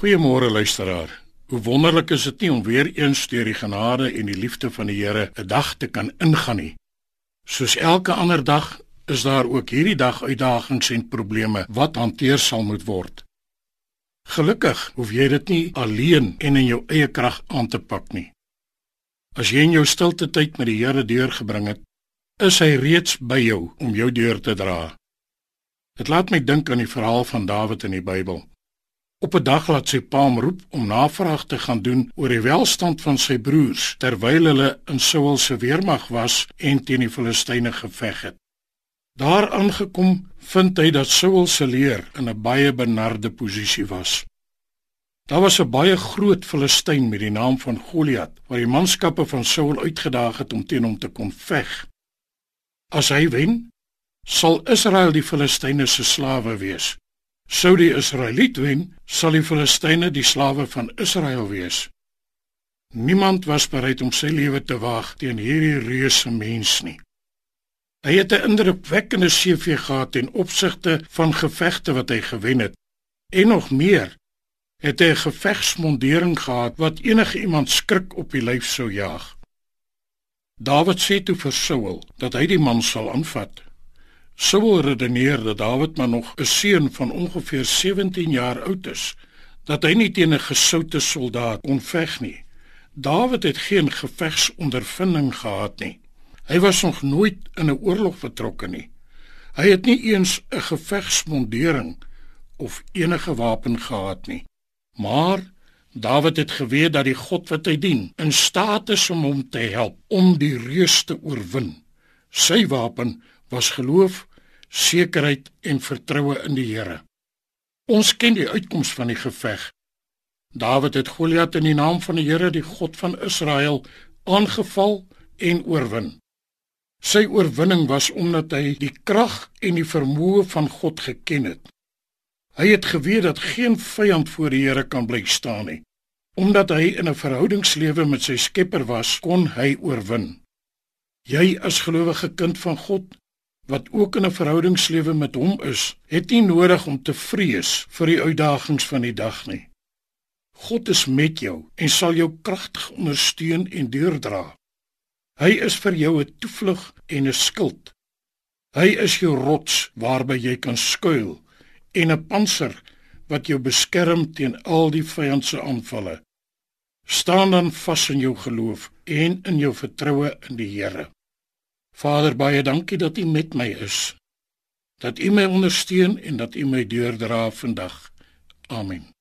Goeiemôre luisteraar. Hoe wonderlik is dit nie om weer eens deur die genade en die liefde van die Here 'n dag te kan ingaan nie. Soos elke ander dag is daar ook hierdie dag uitdagings en probleme wat hanteer sal moet word. Gelukkig hoef jy dit nie alleen en in jou eie krag aan te pak nie. As jy in jou stilte tyd met die Here deurgebring het, is hy reeds by jou om jou deur te dra. Dit laat my dink aan die verhaal van Dawid in die Bybel. Op 'n dag laat sy pa hom roep om navraag te gaan doen oor die welstand van sy broers terwyl hulle in Saul se weermag was en teen die Filistyne geveg het. Daar aangekom, vind hy dat Saul se leer in 'n baie benarde posisie was. Daar was 'n baie groot Filistyn met die naam van Goliat, wat die manskappe van Saul uitgedaag het om teen hom te kom veg. As hy wen, sal Israel die Filistyne se slawe wees. Sou die Israeliet wen, sal die Filistyne die slawe van Israel wees. Niemand was bereid om sy lewe te waag teen hierdie reuse mens nie. Hy het 'n indrukwekkende CV gehad ten opsigte van gevegte wat hy gewen het. En nog meer, het hy 'n gevegsmondering gehad wat enige iemand skrik op die lyf sou jaag. Dawid sê toe vir Saul dat hy die man sal aanvat. Saul redeneer dat Dawid maar nog 'n seun van ongeveer 17 jaar oud is, dat hy nie teen 'n gesoute soldaat kon veg nie. Dawid het geen gevegsondervinding gehad nie. Hy was nog nooit in 'n oorlog betrokke nie. Hy het nie eens 'n gevegsmondering of enige wapen gehad nie. Maar Dawid het geweet dat die God wat hy dien, in staat is om hom te help om die reus te oorwin. Sy wapen was geloof sekerheid en vertroue in die Here. Ons ken die uitkoms van die geveg. Dawid het Goliat in die naam van die Here, die God van Israel, aangeval en oorwin. Sy oorwinning was omdat hy die krag en die vermoë van God geken het. Hy het geweet dat geen vyand voor die Here kan bly staan nie. Omdat hy in 'n verhoudingslewe met sy Skepper was, kon hy oorwin. Jy as gelowige kind van God wat ook in 'n verhoudingslewe met hom is, het nie nodig om te vrees vir die uitdagings van die dag nie. God is met jou en sal jou kragtig ondersteun en deurdra. Hy is vir jou 'n toevlug en 'n skild. Hy is jou rots waarby jy kan skuil en 'n panser wat jou beskerm teen al die vyand se aanvalle. Staan dan vas in jou geloof en in jou vertroue in die Here. Vader, baie dankie dat U met my is. Dat U my ondersteun en dat U my deurdra vandag. Amen.